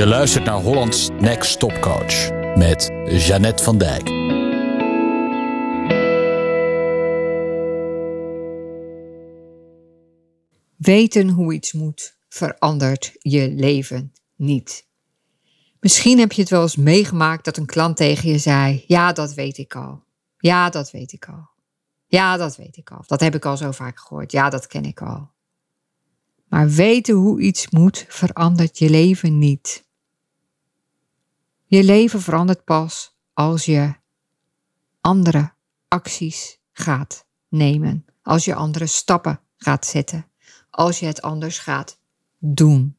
Je luistert naar Hollands Next Top Coach met Jeannette van Dijk. Weten hoe iets moet verandert je leven niet. Misschien heb je het wel eens meegemaakt dat een klant tegen je zei: Ja, dat weet ik al. Ja, dat weet ik al. Ja, dat weet ik al. Dat heb ik al zo vaak gehoord. Ja, dat ken ik al. Maar weten hoe iets moet verandert je leven niet. Je leven verandert pas als je andere acties gaat nemen. Als je andere stappen gaat zetten. Als je het anders gaat doen.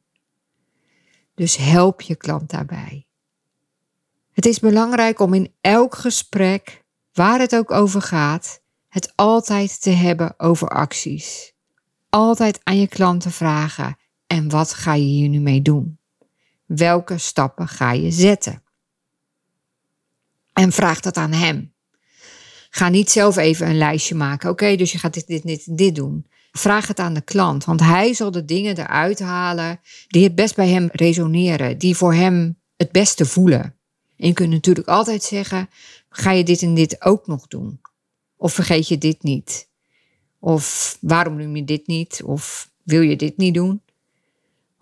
Dus help je klant daarbij. Het is belangrijk om in elk gesprek, waar het ook over gaat, het altijd te hebben over acties. Altijd aan je klanten vragen: en wat ga je hier nu mee doen? Welke stappen ga je zetten? En vraag dat aan hem. Ga niet zelf even een lijstje maken. Oké, dus je gaat dit, dit, dit, dit doen. Vraag het aan de klant, want hij zal de dingen eruit halen die het best bij hem resoneren, die voor hem het beste voelen. En je kunt natuurlijk altijd zeggen: ga je dit en dit ook nog doen? Of vergeet je dit niet? Of waarom noem je dit niet? Of wil je dit niet doen?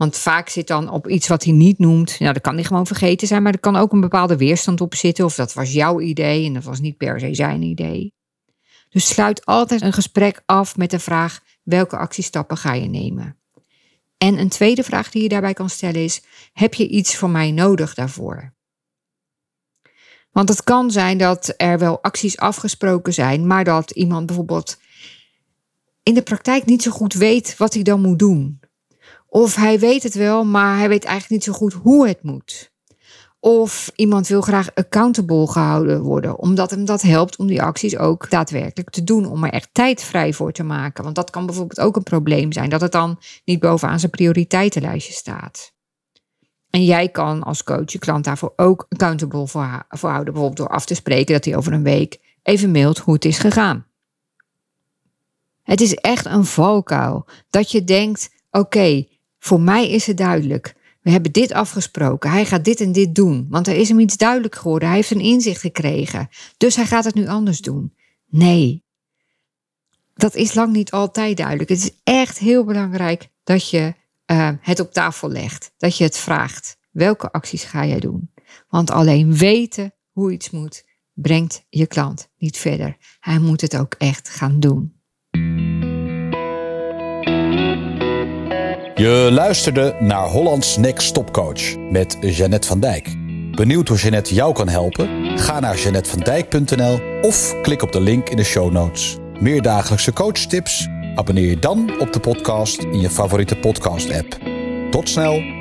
Want vaak zit dan op iets wat hij niet noemt. Nou, dat kan hij gewoon vergeten zijn, maar er kan ook een bepaalde weerstand op zitten. Of dat was jouw idee en dat was niet per se zijn idee. Dus sluit altijd een gesprek af met de vraag: welke actiestappen ga je nemen? En een tweede vraag die je daarbij kan stellen is: heb je iets van mij nodig daarvoor? Want het kan zijn dat er wel acties afgesproken zijn, maar dat iemand bijvoorbeeld in de praktijk niet zo goed weet wat hij dan moet doen. Of hij weet het wel, maar hij weet eigenlijk niet zo goed hoe het moet. Of iemand wil graag accountable gehouden worden, omdat hem dat helpt om die acties ook daadwerkelijk te doen, om er echt tijd vrij voor te maken. Want dat kan bijvoorbeeld ook een probleem zijn, dat het dan niet bovenaan zijn prioriteitenlijstje staat. En jij kan als coach je klant daarvoor ook accountable voor, houden, bijvoorbeeld door af te spreken dat hij over een week even mailt hoe het is gegaan. Het is echt een valkuil dat je denkt: oké, voor mij is het duidelijk. We hebben dit afgesproken. Hij gaat dit en dit doen. Want er is hem iets duidelijk geworden. Hij heeft een inzicht gekregen. Dus hij gaat het nu anders doen. Nee. Dat is lang niet altijd duidelijk. Het is echt heel belangrijk dat je uh, het op tafel legt. Dat je het vraagt. Welke acties ga jij doen? Want alleen weten hoe iets moet, brengt je klant niet verder. Hij moet het ook echt gaan doen. Je luisterde naar Hollands Next Top Coach met Jeannette van Dijk. Benieuwd hoe Jeannette jou kan helpen? Ga naar jeannettevandijk.nl of klik op de link in de show notes. Meer dagelijkse coachtips? Abonneer je dan op de podcast in je favoriete podcast-app. Tot snel!